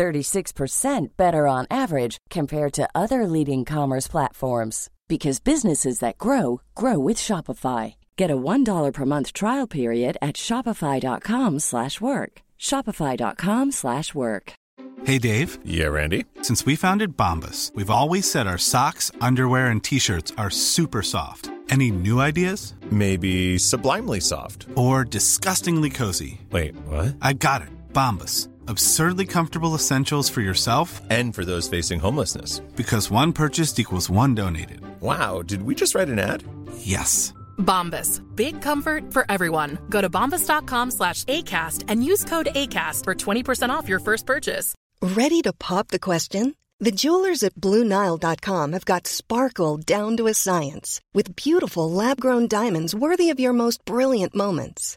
36% better on average compared to other leading commerce platforms because businesses that grow grow with Shopify. Get a $1 per month trial period at shopify.com/work. shopify.com/work. Hey Dave. Yeah, Randy. Since we founded Bombus, we've always said our socks, underwear and t-shirts are super soft. Any new ideas? Maybe sublimely soft or disgustingly cozy. Wait, what? I got it. Bombus absurdly comfortable essentials for yourself and for those facing homelessness. Because one purchased equals one donated. Wow, did we just write an ad? Yes. Bombas. Big comfort for everyone. Go to bombas.com slash ACAST and use code ACAST for 20% off your first purchase. Ready to pop the question? The jewelers at BlueNile.com have got sparkle down to a science with beautiful lab grown diamonds worthy of your most brilliant moments.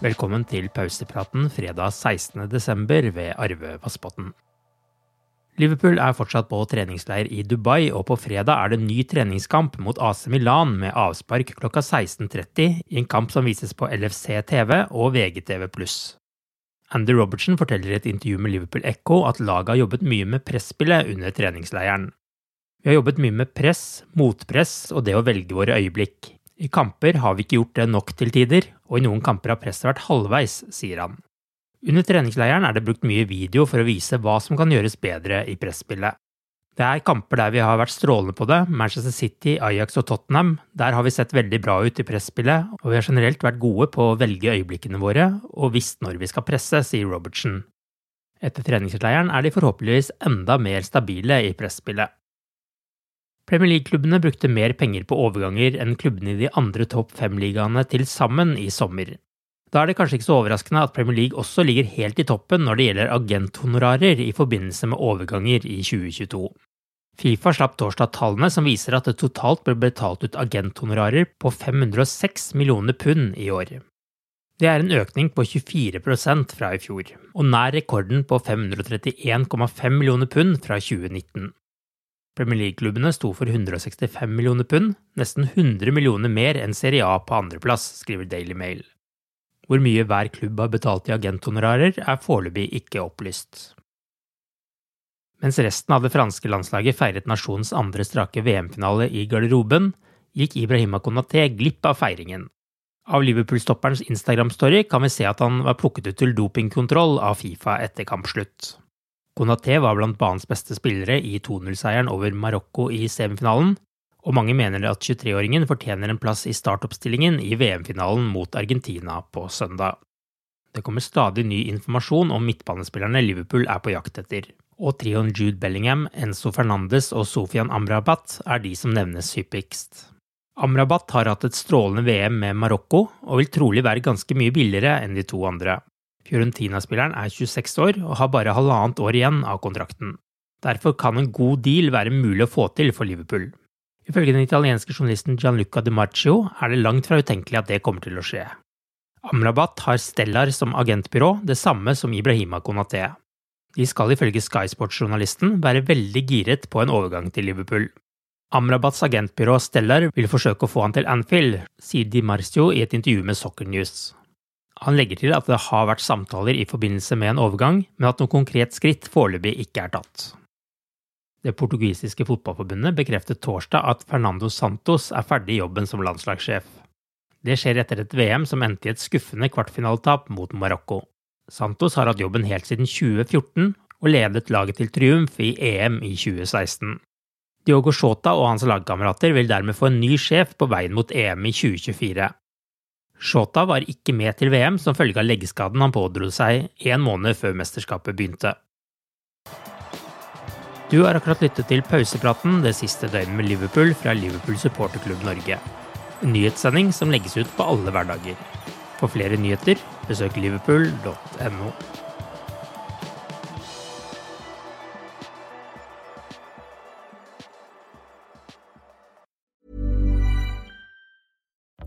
Velkommen til pausepraten fredag 16.12. ved Arve Vassbotn. Liverpool er fortsatt på treningsleir i Dubai, og på fredag er det ny treningskamp mot AC Milan med avspark klokka 16.30 i en kamp som vises på LFC TV og VGTV+. Andy Robertson forteller i et intervju med Liverpool Echo at laget har jobbet mye med presspillet under treningsleiren. Vi har jobbet mye med press, motpress og det å velge våre øyeblikk. I kamper har vi ikke gjort det nok til tider, og i noen kamper har presset vært halvveis, sier han. Under treningsleiren er det brukt mye video for å vise hva som kan gjøres bedre i presspillet. Det er kamper der vi har vært strålende på det, Manchester City, Ajax og Tottenham. Der har vi sett veldig bra ut i presspillet, og vi har generelt vært gode på å velge øyeblikkene våre og visst når vi skal presse, sier Robertsen. Etter treningsleiren er de forhåpentligvis enda mer stabile i presspillet. Premier League-klubbene brukte mer penger på overganger enn klubbene i de andre topp fem-ligaene til sammen i sommer. Da er det kanskje ikke så overraskende at Premier League også ligger helt i toppen når det gjelder agenthonorarer i forbindelse med overganger i 2022. Fifa slapp torsdag tallene som viser at det totalt ble betalt ut agenthonorarer på 506 millioner pund i år. Det er en økning på 24% fra i fjor, og nær rekorden på 531,5 millioner pund fra 2019. Premier League-klubbene sto for 165 millioner pund, nesten 100 millioner mer enn Serie A på andreplass, skriver Daily Mail. Hvor mye hver klubb har betalt i agenthonorarer, er foreløpig ikke opplyst. Mens resten av det franske landslaget feiret nasjonens andre strake VM-finale i garderoben, gikk Ibrahima Konaté glipp av feiringen. Av Liverpool-stopperens Instagram-story kan vi se at han var plukket ut til dopingkontroll av Fifa etter kampslutt. Konaté var blant banens beste spillere i 2-0-seieren over Marokko i semifinalen, og mange mener at 23-åringen fortjener en plass i startoppstillingen i VM-finalen mot Argentina på søndag. Det kommer stadig ny informasjon om midtbanespillerne Liverpool er på jakt etter, og trioen Jude Bellingham, Enzo Fernandes og Sofian Amrabat er de som nevnes hyppigst. Amrabat har hatt et strålende VM med Marokko, og vil trolig være ganske mye billigere enn de to andre. Fiorentina-spilleren er 26 år og har bare halvannet år igjen av kontrakten. Derfor kan en god deal være mulig å få til for Liverpool. Ifølge den italienske journalisten Gianluca Di Marcio er det langt fra utenkelig at det kommer til å skje. Amrabat har Stellar som agentbyrå, det samme som Ibrahima Konaté. De skal ifølge Sky Sports-journalisten være veldig giret på en overgang til Liverpool. Amrabats agentbyrå Stellar vil forsøke å få han til Anfield, sier Di Marcio i et intervju med Soccer News. Han legger til at det har vært samtaler i forbindelse med en overgang, men at noe konkret skritt foreløpig ikke er tatt. Det portugisiske fotballforbundet bekreftet torsdag at Fernando Santos er ferdig i jobben som landslagssjef. Det skjer etter et VM som endte i et skuffende kvartfinaletap mot Marokko. Santos har hatt jobben helt siden 2014 og ledet laget til triumf i EM i 2016. Diogo Shota og hans lagkamerater vil dermed få en ny sjef på veien mot EM i 2024. Shota var ikke med til VM som følge av leggskaden han pådro seg en måned før mesterskapet begynte. Du har akkurat lyttet til pausepraten det siste døgnet med Liverpool fra Liverpool supporterklubb Norge. En nyhetssending som legges ut på alle hverdager. For flere nyheter, besøk liverpool.no.